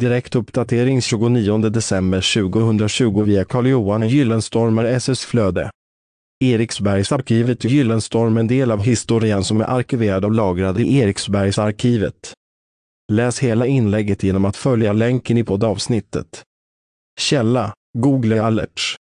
Direktuppdatering 29 december 2020 via Carl-Johan Gyllenstormer SS Flöde. Eriksbergsarkivet Gyllenstorm en del av historien som är arkiverad och lagrad i Eriksbergsarkivet. Läs hela inlägget genom att följa länken i poddavsnittet. Källa Google Alerts